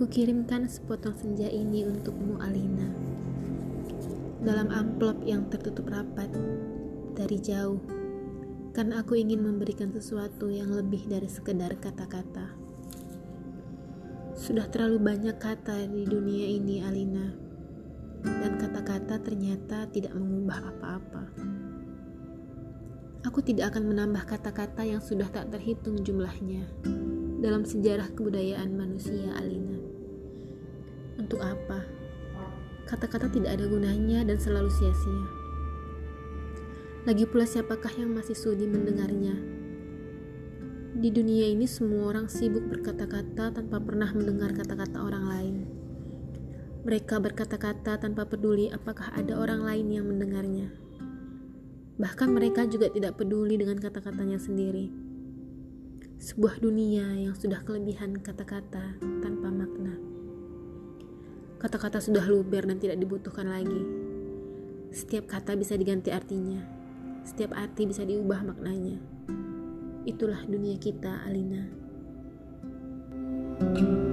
Kukirimkan sepotong senja ini untukmu Alina. Dalam amplop yang tertutup rapat Dari jauh Karena aku ingin memberikan sesuatu yang lebih dari sekedar kata-kata. Sudah terlalu banyak kata di dunia ini Alina Dan kata-kata ternyata tidak mengubah apa-apa. Aku tidak akan menambah kata-kata yang sudah tak terhitung jumlahnya dalam sejarah kebudayaan manusia, Alina. Untuk apa? Kata-kata tidak ada gunanya dan selalu sia-sia. Lagi pula siapakah yang masih sudi mendengarnya? Di dunia ini semua orang sibuk berkata-kata tanpa pernah mendengar kata-kata orang lain. Mereka berkata-kata tanpa peduli apakah ada orang lain yang mendengarnya. Bahkan mereka juga tidak peduli dengan kata-katanya sendiri sebuah dunia yang sudah kelebihan kata-kata. Kata-kata sudah luber dan tidak dibutuhkan lagi. Setiap kata bisa diganti artinya, setiap arti bisa diubah maknanya. Itulah dunia kita, Alina. thank you